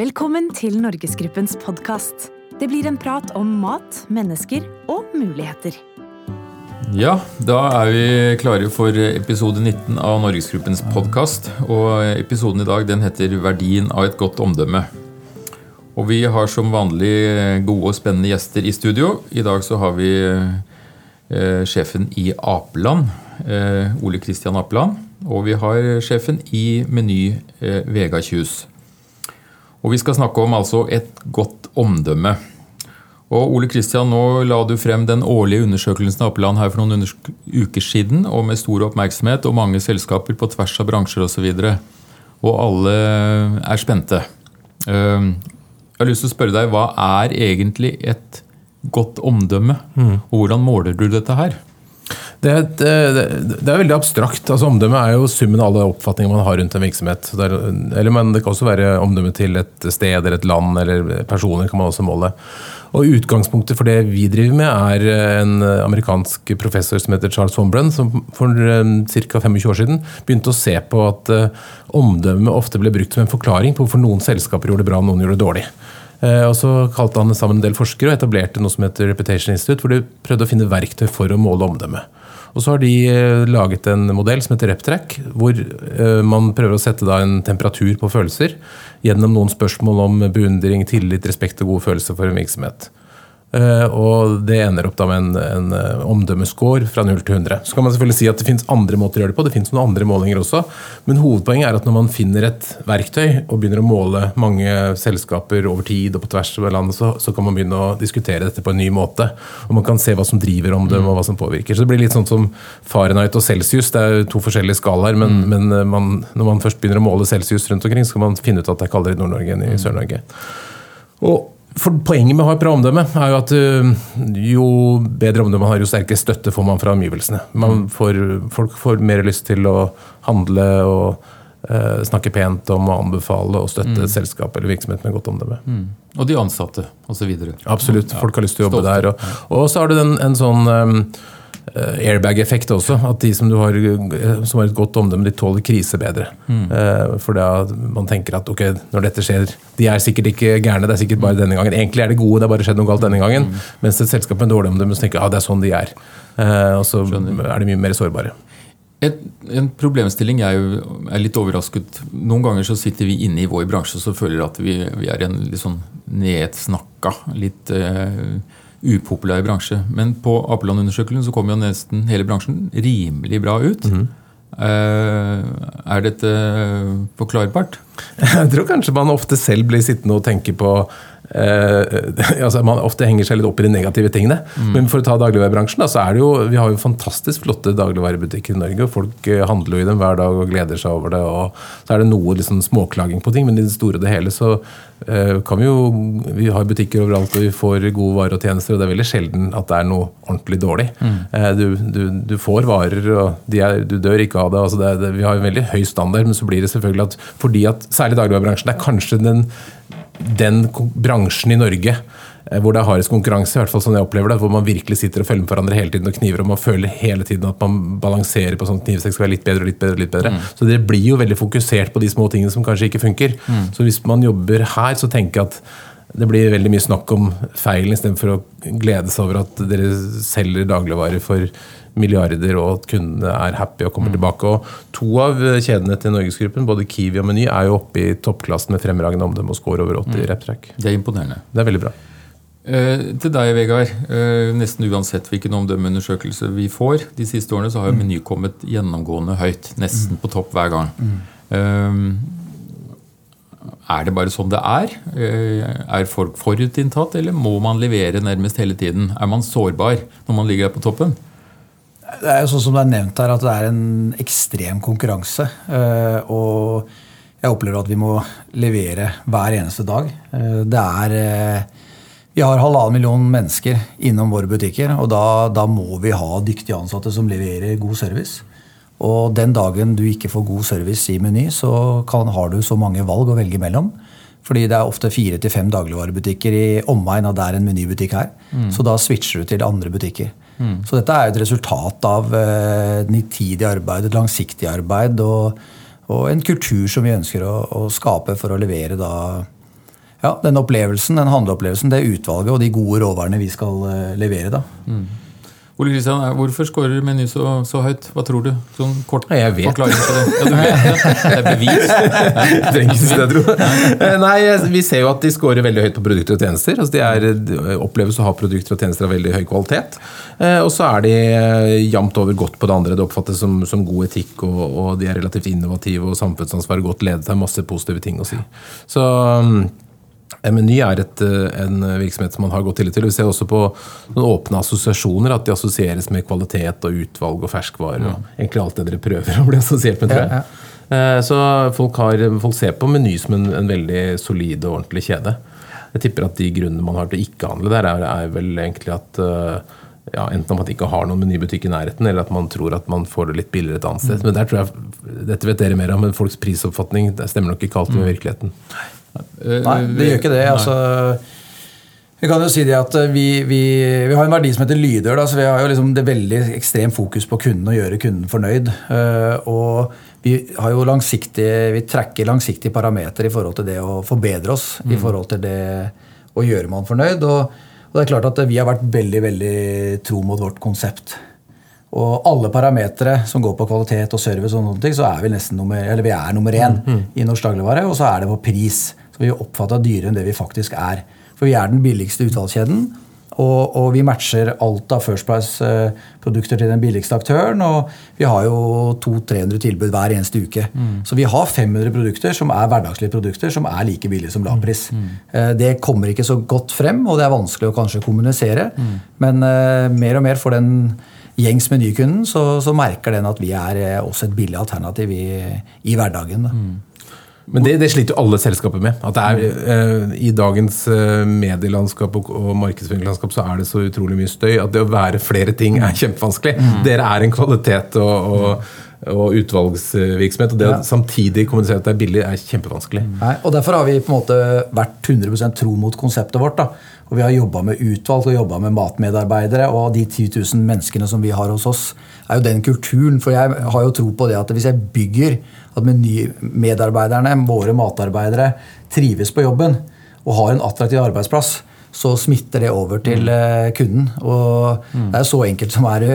Velkommen til Norgesgruppens podkast. Det blir en prat om mat, mennesker og muligheter. Ja, da er vi klare for episode 19 av Norgesgruppens podkast. Og episoden i dag den heter 'Verdien av et godt omdømme'. Og vi har som vanlig gode og spennende gjester i studio. I dag så har vi eh, sjefen i Apeland, eh, Ole Kristian Apeland. Og vi har sjefen i Meny, eh, Vega Kjus. Og vi skal snakke om altså et godt omdømme. Og Ole Kristian, nå la du frem den årlige undersøkelsen av Appeland her for noen uker siden, og med stor oppmerksomhet og mange selskaper på tvers av bransjer osv. Og, så og alle er spente. Ehm, jeg har lyst til å spørre deg, hva er egentlig et godt omdømme? Mm. Og hvordan måler du dette her? Det er, det, det er, veldig abstrakt. altså Omdømme er jo summen av alle oppfatninger man har rundt en virksomhet. Der, eller, men det kan også være omdømme til et sted eller et land eller personer. kan man også måle. Og Utgangspunktet for det vi driver med, er en amerikansk professor som heter Charles Wombrun, som for ca. 25 år siden begynte å se på at omdømme ofte ble brukt som en forklaring på hvorfor noen selskaper gjorde det bra og noen gjorde det dårlig. Uh, og Så kalte han sammen en del forskere og etablerte noe som heter Reputation Institute, hvor de prøvde å finne verktøy for å måle omdømme. Og så har de eh, laget en modell som heter RepTrack, hvor eh, man prøver å sette en temperatur på følelser gjennom noen spørsmål om beundring, tillit, respekt og gode følelser for en virksomhet. Eh, og det ender opp da med en, en eh, omdømmescore fra 0 til 100. Så kan man selvfølgelig si at det finnes andre måter å gjøre det på, det finnes noen andre målinger også. Men hovedpoenget er at når man finner et verktøy og begynner å måle mange selskaper over tid og på tvers av landet, så, så kan man begynne å diskutere dette på en ny måte. Og man kan se hva som driver omdømmet og hva som påvirker. Så det blir litt sånn som Fahrenheit og Celsius. Det er jo to forskjellige skalaer, men, mm. men eh, man, når man først begynner å måle Celsius rundt omkring, så kan man finne ut at det er kaldere i Nord-Norge enn i mm. Sør-Norge. Og for Poenget med å ha et bra omdømme er jo at uh, jo bedre omdømme man har, jo sterkere støtte får man fra omgivelsene. Man mm. får, folk får mer lyst til å handle og eh, snakke pent om å anbefale og støtte mm. et selskap eller virksomhet med godt omdømme. Mm. Og de ansatte osv. Absolutt. Folk har lyst til å jobbe Stolte. der. Og, og, så har du en, en sånn Eh, airbag-effekt også. At de som, har, eh, som har et godt omdømme, de tåler krise bedre. Mm. Eh, for da man tenker at ok, når dette skjer De er sikkert ikke gærne, det er sikkert bare denne gangen. Egentlig er de gode, det har bare skjedd noe galt denne gangen. Mm. Mens et selskap med dårlig omdømme så tenker ja, det er sånn de er. Og så Skjønner. er de mye mer sårbare. Et, en problemstilling jeg er litt overrasket Noen ganger så sitter vi inne i vår bransje og så føler at vi, vi er en litt sånn nedsnakka, litt uh, upopulær bransje. Men på Apeland-undersøkelsen så kom jo nesten hele bransjen rimelig bra ut. Mm. Er dette forklarbart? Jeg tror kanskje man ofte selv blir sittende og tenke på eh, altså Man ofte henger seg litt opp i de negative tingene. Mm. Men for å ta dagligvarebransjen, da, så er det jo Vi har jo fantastisk flotte dagligvarebutikker i Norge. og Folk eh, handler jo i dem hver dag og gleder seg over det. og Så er det noe liksom småklaging på ting, men i det store og det hele så eh, kan vi jo Vi har butikker overalt og vi får gode varer og tjenester, og det er veldig sjelden at det er noe ordentlig dårlig. Mm. Eh, du, du, du, får varer, og er, du dør ikke av det. altså det, det vi har en veldig høy standard, men så blir det selvfølgelig at fordi at særlig dagligvarebransjen er kanskje den den bransjen i Norge eh, hvor det er hardest konkurranse, i hvert fall sånn jeg opplever det, hvor man virkelig sitter og følger med hverandre hele tiden og kniver, og man føler hele tiden at man balanserer på sånn knivsekk skal være litt bedre og litt bedre. litt bedre. Mm. Så det blir jo veldig fokusert på de små tingene som kanskje ikke funker. Mm. Så hvis man jobber her, så tenker jeg at det blir veldig mye snakk om feilen istedenfor å glede seg over at dere selger dagligvarer for milliarder, og at kundene er happy og kommer mm. tilbake. Og To av kjedene til Norgesgruppen, både Kiwi og Meny, er jo oppe i toppklassen med fremragende omdømme og score over 80 mm. reptrack. Det er imponerende. Det er veldig bra. Eh, til deg, Vegard. Eh, nesten uansett hvilken omdømmeundersøkelse vi får, de siste årene så har jo mm. Meny kommet gjennomgående høyt. Nesten mm. på topp hver gang. Eh, er det bare sånn det er? Eh, er folk forutinntatt, eller må man levere nærmest hele tiden? Er man sårbar når man ligger der på toppen? Det er jo sånn som det er nevnt her, at det er en ekstrem konkurranse. Eh, og jeg opplever at vi må levere hver eneste dag. Eh, det er Vi har halvannen million mennesker innom våre butikker, og da, da må vi ha dyktige ansatte som leverer god service. Og den dagen du ikke får god service i Meny, så kan, har du så mange valg å velge mellom. Fordi det er ofte fire til fem dagligvarebutikker i omegn av der en Meny-butikk er. Mm. Så da switcher du til andre butikker. Mm. Så dette er et resultat av eh, nitidig arbeid, et langsiktig arbeid og, og, en kultur som vi ønsker å, å skape for å levere da ja, den opplevelsen, den handleopplevelsen, det utvalget og de gode råvarene vi skal eh, levere. da. Ole Kristian, Hvorfor scorer Meny så, så høyt? Hva tror du? Sånn kort jeg vet. forklaring på det. Ja, du vet det. Det er bevis. Trenger ikke det, tro. Eh, Nei, Vi ser jo at de scorer veldig høyt på produkter og tjenester. Altså de er, de oppleves å ha produkter og tjenester av veldig høy kvalitet. Eh, Og så er de eh, jevnt over godt på det andre. Det oppfattes som, som god etikk, og, og de er relativt innovative, og samfunnsansvaret godt ledet. Det er masse positive ting å si. Så mm, Meny er et, eh, en virksomhet som man har godt tillit til. Vi ser også på noen åpne assosiasjoner, at de assosieres med kvalitet og utvalg og ferskvarer. og Egentlig alt det dere prøver å bli assosiert med, tror jeg. Ja, ja. Så folk, har, folk ser på Meny som en, en veldig solid og ordentlig kjede. Jeg tipper at de grunnene man har til å ikke handle der, er, er vel egentlig at eh, ja, enten at man ikke har noen menybutikk i nærheten, eller at man tror at man får det litt billigere et annet sted. Men der tror jeg, Dette vet dere mer om, men folks prisoppfatning det stemmer nok ikke alltid med virkeligheten. Nei, det gjør ikke det. altså... Vi kan jo si det at vi, vi, vi har en verdi som heter lyder. Da, så Vi har jo liksom det veldig ekstremt fokus på kunden og gjøre kunden fornøyd. Eh, og vi har jo langsiktige, vi trekker langsiktige parametere i forhold til det å forbedre oss. I forhold til det å gjøre man fornøyd. Og, og det er klart at vi har vært veldig veldig tro mot vårt konsept. Og alle parametere som går på kvalitet og service, og sånne ting, så er vi nesten nummer, eller vi er nummer én i norsk dagligvare. Og så er det på pris. Så vi oppfatter dyrere enn det vi faktisk er. For vi er den billigste utvalgskjeden. Og, og vi matcher alt av First Price-produkter til den billigste aktøren. Og vi har jo 200-300 tilbud hver eneste uke. Så vi har 500 produkter som er hverdagslige produkter som er like billige som lavpris. Mm. Det kommer ikke så godt frem, og det er vanskelig å kanskje kommunisere. Men uh, mer og mer for den gjengs menykunden, så, så merker den at vi er eh, også et billig alternativ i, i hverdagen. Mm. Men det, det sliter jo alle selskaper med. At det er, eh, I dagens eh, medielandskap og, og markedsføringslandskap så er det så utrolig mye støy at det å være flere ting er kjempevanskelig. Dere er en kvalitet og, og, og utvalgsvirksomhet, og det Ja. å samtidig kommunisere at det er billig, er kjempevanskelig. Nei, og Derfor har vi på en måte vært 100% tro mot konseptet vårt. da. Og Vi har jobba med utvalg og jobba med matmedarbeidere. Og de 10 000 menneskene som vi har hos oss, er jo den kulturen. For jeg har jo tro på det at hvis jeg bygger at medarbeiderne, våre matarbeidere, trives på jobben og har en attraktiv arbeidsplass, så smitter det over til eh, kunden. Og det er så enkelt som er.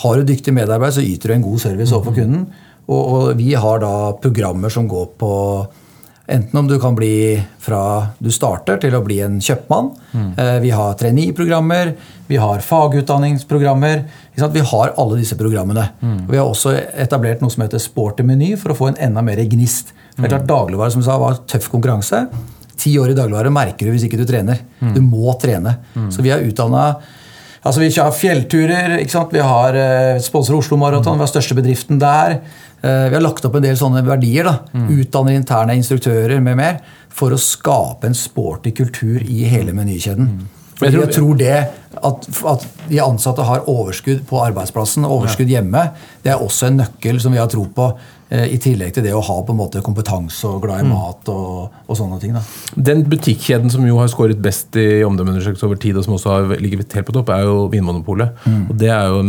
Har du dyktig medarbeid, så yter du en god service overfor kunden. Og, og vi har da programmer som går på Enten om du kan bli fra du starter til å bli en kjøpmann. Mm. Vi har trainee-programmer, vi har fagutdanningsprogrammer. Vi har alle disse programmene. Og vi har også etablert noe som heter Sporty meny for å få en enda mer gnist. Det er klart Dagligvare som sa, var tøff konkurranse. Ti år i dagligvare merker du hvis ikke du trener. Du må trene. Så vi har utdanna Altså Vi har fjellturer, ikke sant? vi har eh, sponser Oslo Maraton, vi har største bedriften der. Eh, vi har lagt opp en del sånne verdier. da, Utdanner interne instruktører med mer. For å skape en sporty kultur i hele menykjeden. Fordi jeg tror- jeg tror det at, at de ansatte har overskudd på arbeidsplassen, overskudd hjemme, det er også en nøkkel som vi har tro på. Eh, I tillegg til det å ha på en måte kompetanse og glad i mat og, og sånne ting. da. Den butikkjeden som jo har skåret best i omdømmeundersøkelse over tid, og som også har ligget helt på topp, er jo Vinmonopolet. Og Det er jo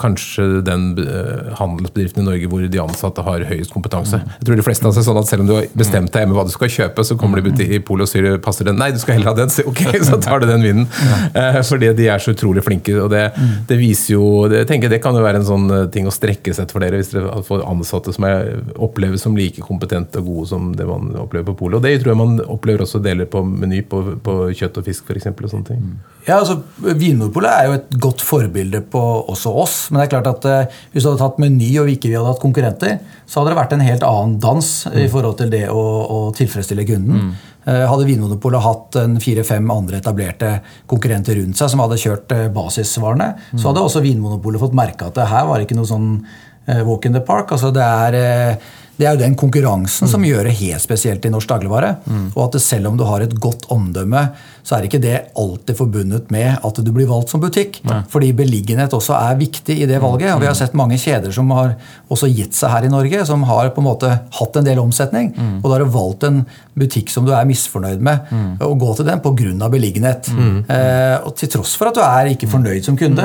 kanskje den eh, handelsbedriften i Norge hvor de ansatte har høyest kompetanse. Jeg tror de fleste av seg sånn at Selv om du har bestemt deg hjemme hva du skal kjøpe, så kommer de i i polet og sier passer den? Nei, du skal heller ha den. Så, ok, så tar du den vinen. Ja. Fordi de er så utrolig flinke. og Det, det viser jo, det, jeg tenker det kan jo være en sånn eh, ting å strekke seg etter for dere, hvis dere får ansatte som er, oppleves som like kompetente og gode som det man opplever på polet. Og det tror jeg man opplever også deler på Meny, på, på kjøtt og fisk f.eks. og sånne ting. Ja, altså Vinmonopolet er jo et godt forbilde på også oss. Men det er klart at eh, hvis du hadde tatt Meny og ikke vi hadde hatt konkurrenter, så hadde det vært en helt annen dans i forhold til det å, å tilfredsstille kunden. Eh, hadde Vinmonopolet hatt fire-fem andre etablerte konkurrenter rundt seg som hadde kjørt eh, basisvarene, så hadde også Vinmonopolet fått merke at det her var ikke noe sånn eh, walk in the park. altså det er... det er jo den konkurransen som gjør det helt spesielt i norsk dagligvare. Og at selv om du har et godt omdømme, så er ikke det alltid forbundet med at du blir valgt som butikk. Fordi beliggenhet også er viktig i det valget. Og vi har sett mange kjeder som har også gitt seg her i Norge, som har på en måte hatt en del omsetning. Og da har du valgt en butikk som du er misfornøyd med, og gå til den pga. beliggenhet. Eh, og til tross for at du er ikke fornøyd som kunde,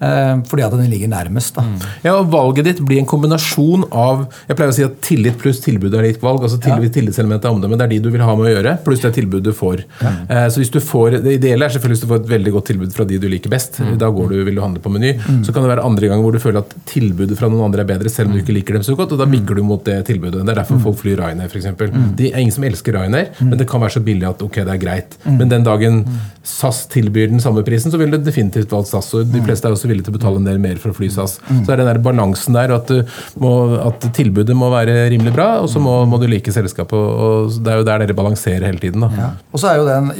eh, fordi at den ligger nærmest. da. Ja, og Valget ditt blir en kombinasjon av Jeg pleier å si at tillit pluss tilbud er ditt valg. altså tillit, Tillitselementet er omdømme, det er de du vil ha med å gjøre, pluss det tilbudet du får. Eh, så hvis du får, Det ideelle er selvfølgelig hvis du får et veldig godt tilbud fra de du liker best. Da går du, vil du handle på Meny. Så kan det være andre ganger hvor du føler at tilbudet fra noen andre er bedre, selv om du ikke liker dem så godt, og da bikker du mot det tilbudet. Det er derfor folk flyr Ryanair, f.eks. Det er ingen som elsker Ryanair, men det kan være så billig at ok, det er greit. Men den dagen SAS tilbyr den samme prisen, så vil du definitivt valgt SAS. og De fleste er også villige til å betale en del mer for å fly SAS. Så er det den der balansen der, at, du må, at tilbudet må være rimelig bra, og så må, må du like selskapet. og- Det er jo der dere balanserer hele tiden. da. Og så er jo den,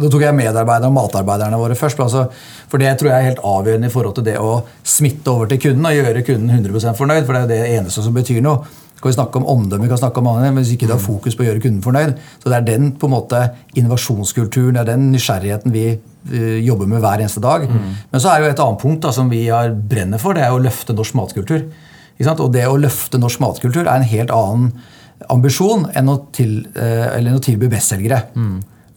Da tok jeg medarbeiderne og matarbeiderne våre først. Altså, for det tror jeg er helt avgjørende i forhold til det å smitte over til kunden og gjøre kunden 100% fornøyd. For det er jo det eneste som betyr noe. Kan vi snakke om omdømme, vi kan snakke om annet, men hvis ikke du har fokus på å gjøre kunden fornøyd. Så det er den på en måte innovasjonskulturen, det er den nysgjerrigheten vi eh, jobber med hver eneste dag. Men så er jo et annet punkt da, som vi har brenner for, det er å løfte norsk matkultur. Og det å løfte norsk matkultur er en helt annen ambisjon enn å, til, eh, eller enn å tilby bestselgere.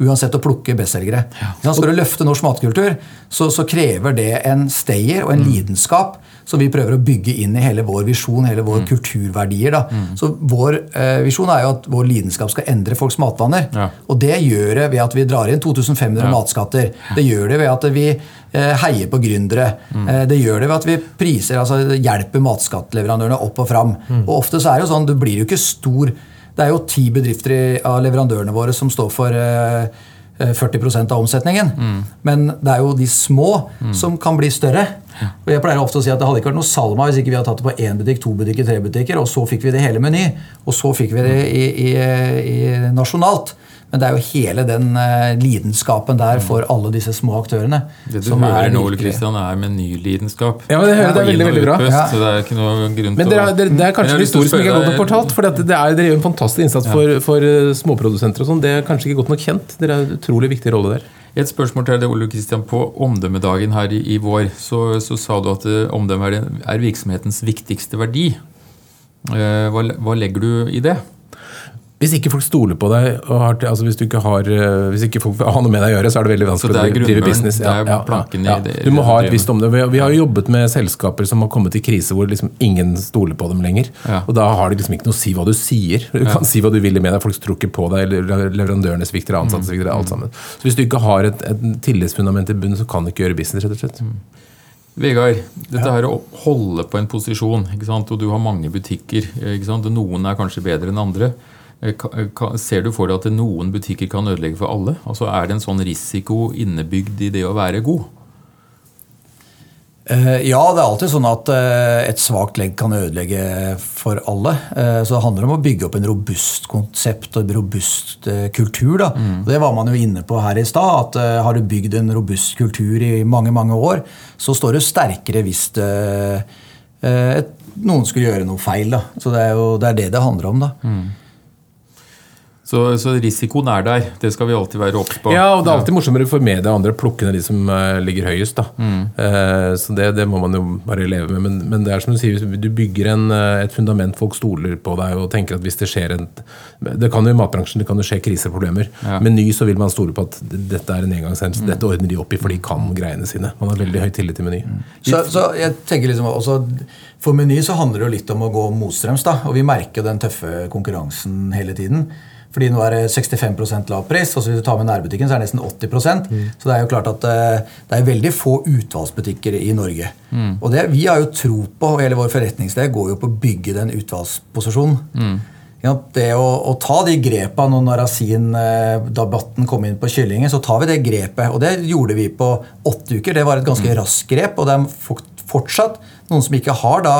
Uansett å plukke bestselgere. Ja. Skal du løfte norsk matkultur, så, så krever det en stayer og en lidenskap som vi prøver å bygge inn i hele vår visjon, hele våre kulturverdier. Da. Så Vår eh, visjon er jo at vår lidenskap skal endre folks matvaner. Ja. Og det gjør det ved at vi drar inn 2500 matskatter. Det gjør det ved at vi eh, heier på gründere. Eh, det gjør det ved at vi priser, altså hjelper matskattleverandørene opp og fram. Og ofte så er det jo sånn, du blir jo ikke stor Det er jo ti bedrifter av leverandørene våre som står for eh, 40% av omsetningen. Men det er jo de små som kan bli større. Og jeg pleier ofte å si at Det hadde ikke vært noe Salma hvis ikke vi hadde tatt det på én butikk, to butikker, tre butikker, og så fikk vi det hele Meny. Og så fikk vi det i, i, i nasjonalt. Men det er jo hele den eh, lidenskapen der for alle disse små aktørene. Det du som hører er nå, Ole Kristian, er menylidenskap. Ja, men det hører- det er veldig, veldig bra. Ja. Så det er ikke noe grunn Men til å... Men det er kanskje har en historie som ikke er godt nok fortalt. For det er, dere gjør en fantastisk innsats for, for eh, småprodusenter og sånn. Det er kanskje ikke godt nok kjent. Dere har en utrolig viktig rolle der. Et spørsmål til deg, Ole Kristian. På omdømmedagen her i, i vår så, så sa du at eh, omdømme er, er virksomhetens viktigste verdi. Eh, Hva, hva legger du i det? Hvis ikke folk stoler på deg, og har, altså hvis, du ikke har, eh, hvis ikke folk vil ha noe med deg å gjøre, så er det veldig vanskelig det å drive business. det er planken ja, det- Du må ha et visst om det. Vi har jo jobbet med selskaper som har kommet i krise hvor liksom ingen stoler på dem lenger. Og da har det liksom ikke noe å si hva du sier. Du kan si hva du vil i media, folk tror ikke på deg, eller leverandørene svikter, ansatte svikter, alt sammen. Så hvis du ikke har et, et tillitsfundament i bunnen, så kan du ikke gjøre business, rett og slett. Vegard, dette her å holde på en posisjon, ikke sant? og du har mange butikker. Ikke sant? Noen er kanskje bedre enn andre. Eh, ka- Ser du for deg at noen butikker kan ødelegge for alle? Altså Er det en sånn risiko innebygd i det å være god? Eh, Ja, det er alltid sånn at eh, et svakt legg kan ødelegge for alle. Eh, Så det handler om å bygge opp en robust konsept og en robust eh, kultur. Og Det var man jo inne på her i stad. at eh, Har du bygd en robust kultur i mange mange år, så står du sterkere hvis eh, noen skulle gjøre noe feil. Da. Så det er jo det er det det handler om. da. Så, så risikoen er der. Det skal vi alltid være obs på. Ja, og det er alltid morsommere for media og andre å plukke ned de som eh, ligger høyest. da. Eh, så det, det må man jo bare leve med. Men, men det er som du sier, du bygger en, eh, et fundament, folk stoler på deg og tenker at hvis det skjer en Det kan jo i matbransjen det kan jo skje kriser og problemer. Ja. Med ny så vil man stole på at dette er en engangshendelse. Dette ordner de opp i, for de kan greiene sine. Man har veldig høy tillit til Meny. Så, så jeg tenker liksom også, For Meny så handler det jo litt om å gå motstrøms. da, og Vi merker jo den tøffe konkurransen hele tiden. Fordi nå er det 65 lav pris, og så hvis du tar med nærbutikken, så er det nesten 80 mm. Så det er jo klart at eh, det er veldig få utvalgsbutikker i Norge. Og det vi har jo tro på, og hele vår forretningssted går jo på å bygge den utvalgsposisjonen. Ja, det å, å ta de grepa når narasin-debatten kom inn på kyllingen, så tar vi det grepet. Og det gjorde vi på åtte uker. Det var et ganske raskt grep. Og det er fortsatt noen som ikke har da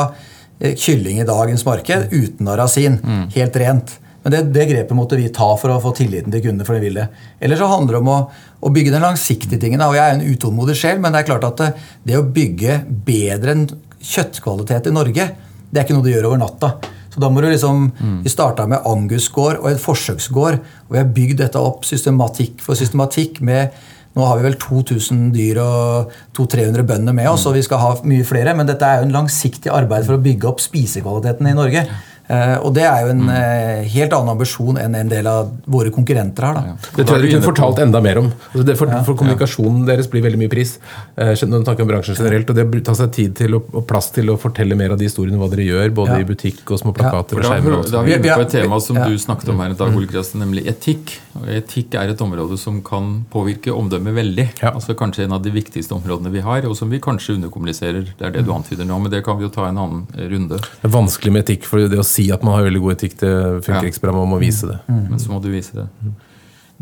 eh, kylling i dagens marked uten narasin. Helt rent. Men det, det grepet måtte vi ta for å få tilliten til kundene. for de vil det. Eller så handler det om å, å bygge den langsiktige tingen. og Jeg er en utålmodig sjel, men det er klart at det, det å bygge bedre enn kjøttkvalitet i Norge, det er ikke noe du gjør over natta. Så da må du liksom, Vi starta med Angus-gård og et forsøksgård. og Vi har bygd dette opp systematikk for systematikk med nå har vi vel 2000 dyr og 200-300 bønder med oss, og vi skal ha mye flere. Men dette er jo en langsiktig arbeid for å bygge opp spisekvaliteten i Norge. Eh, og det er jo en eh, helt annen ambisjon enn en del av våre konkurrenter har. da. Det tror jeg du kunne fortalt enda mer om. Altså det for, for Kommunikasjonen deres blir veldig mye pris. Eh, når du snakker om bransjen generelt, og Det tar seg tid til og, og plass til å fortelle mer av de historiene hva dere gjør, både Ja. i butikk og små plakater og da, skjermer. da og er vi inne på et tema som ja. du snakket om her i dag, Ole Kristian, nemlig etikk. Og etikk er et område som kan påvirke omdømmet veldig. Ja. Altså Kanskje en av de viktigste områdene vi har, og som vi kanskje underkommuniserer. Det er det du antyder nå, men det kan vi jo ta en annen runde. Det er vanskelig med etikk, for det å si at man har veldig god etikk, det funker Ja. ikke så bra. Man må vise det. Men så må du vise det.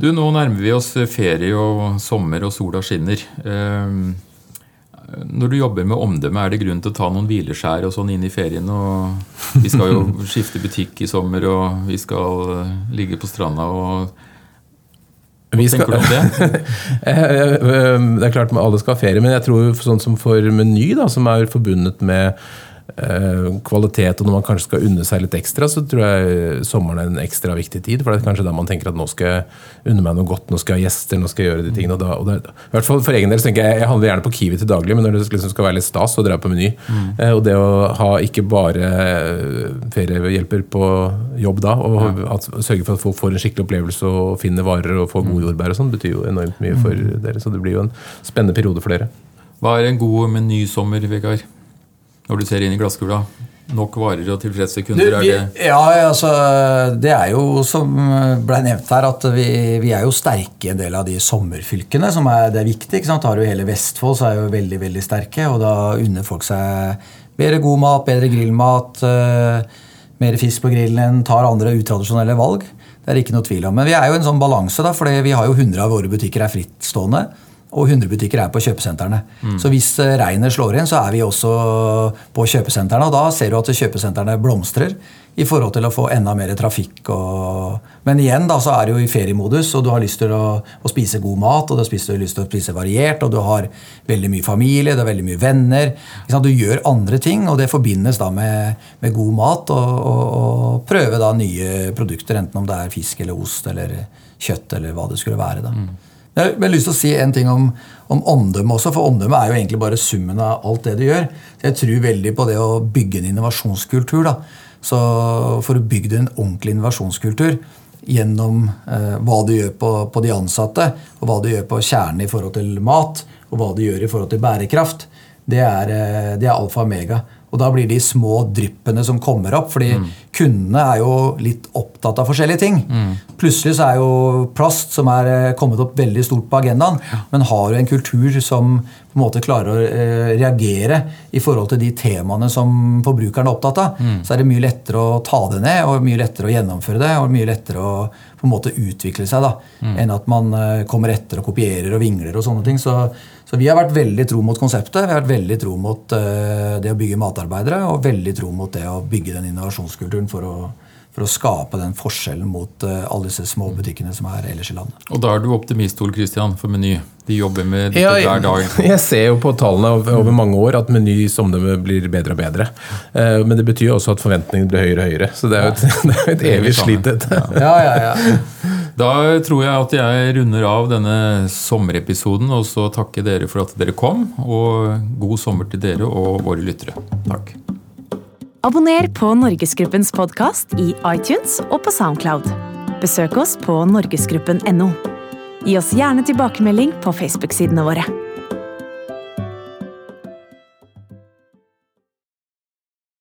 Du, Nå nærmer vi oss ferie og sommer, og sola skinner. Ehm, Når du jobber med omdømme, er det grunn til å ta noen hvileskjær og sånn inn i ferien? og Vi skal jo skifte butikk i sommer, og vi skal eh, ligge på stranda og Vi Hva tenker du om det? Eh, eh, Det er klart alle skal ha ferie, men jeg tror sånn som for Meny, da, som er forbundet med kvalitet, og når man kanskje skal unne seg litt ekstra, så tror jeg sommeren er en ekstra viktig tid. For det er kanskje da man tenker at nå skal jeg unne meg noe godt, nå skal jeg ha gjester, nå skal jeg gjøre de tingene. Og da, og det, I hvert fall for egen del så tenker jeg jeg handler gjerne på Kiwi til daglig, men når det liksom skal være litt stas, så drar jeg på Meny. Eh, og det å ha ikke bare eh, feriehjelper på jobb da, og at, sørge for at folk får en skikkelig opplevelse og finner varer og får gode jordbær og sånn, betyr jo enormt mye for dere. Så det blir jo en spennende periode for dere. Hva er en god menysommer, Vegard? Når du ser inn i glasskula? Nok varer og tilfredse Du, kunder? vi, er det ja, altså, det er jo som ble nevnt her, at vi, vi er jo sterke i en del av de sommerfylkene. som er, Det er viktig. ikke sant? Har du hele Vestfold, så er jo veldig veldig sterke. Og da unner folk seg bedre god mat, bedre grillmat, eh, mer fisk på grillen, tar andre utradisjonelle valg. Det er ikke noe tvil om. Men vi er jo en sånn balanse, da, for vi har jo 100 av våre butikker er frittstående. Og 100 butikker er på kjøpesentrene. Så hvis eh, regnet slår inn, så er vi også på kjøpesentrene. Og da ser du at kjøpesentrene blomstrer i forhold til å få enda mer trafikk. Og... Men igjen da, så er det jo i feriemodus, og du har lyst til å, å spise god mat, og du har lyst til å spise variert, og du har veldig mye familie, du har veldig mye venner. Du gjør andre ting, og det forbindes da med, med god mat, og, og, og prøve da nye produkter, enten om det er fisk eller ost eller kjøtt eller hva det skulle være. da. Jeg har lyst til å si en ting om, om omdømme også, for omdømme er jo egentlig bare summen av alt det du gjør. Så Jeg tror veldig på det å bygge en innovasjonskultur. da. Så For å bygge en ordentlig innovasjonskultur gjennom eh, hva du gjør på, på de ansatte, og hva du gjør på kjernen i forhold til mat, og hva du gjør i forhold til bærekraft, det er, eh, det er alfa og omega. Og da blir de små dryppene som kommer opp, fordi kundene er jo litt opptatt av forskjellige ting. Plutselig så er jo plast, som er eh, kommet opp veldig stort på agendaen, men har du en kultur som på en måte klarer å eh, reagere i forhold til de temaene som forbrukeren er opptatt av, så er det mye lettere å ta det ned, og mye lettere å gjennomføre det, og mye lettere å på en måte utvikle seg, da, enn at man eh, kommer etter og kopierer og vingler og sånne ting. Så, så vi har vært veldig tro mot konseptet. Vi har vært veldig tro mot eh, det å bygge matarbeidere, og veldig tro mot det å bygge den innovasjonskulturen for å, for å skape den forskjellen mot eh, alle disse små butikkene som er ellers i landet. Og da er du optimist, Ole Kristian, for Meny. De jobber med dette Ja, hver dag. jeg, ser jo på tallene over, mange år at Menys omdømme blir bedre og bedre. Eh, men det betyr jo også at forventningene blir høyere og høyere. Så det er jo et, det er jo et evig samme. slit. dette. Ja, ja, ja. Da tror jeg at jeg runder av denne sommerepisoden, og så takke dere for at dere kom. Og god sommer til dere og våre lyttere. Takk. Abonner på Norgesgruppens podkast i iTunes og på Soundcloud. Besøk oss på norgesgruppen.no. Gi oss gjerne tilbakemelding på Facebook-sidene våre.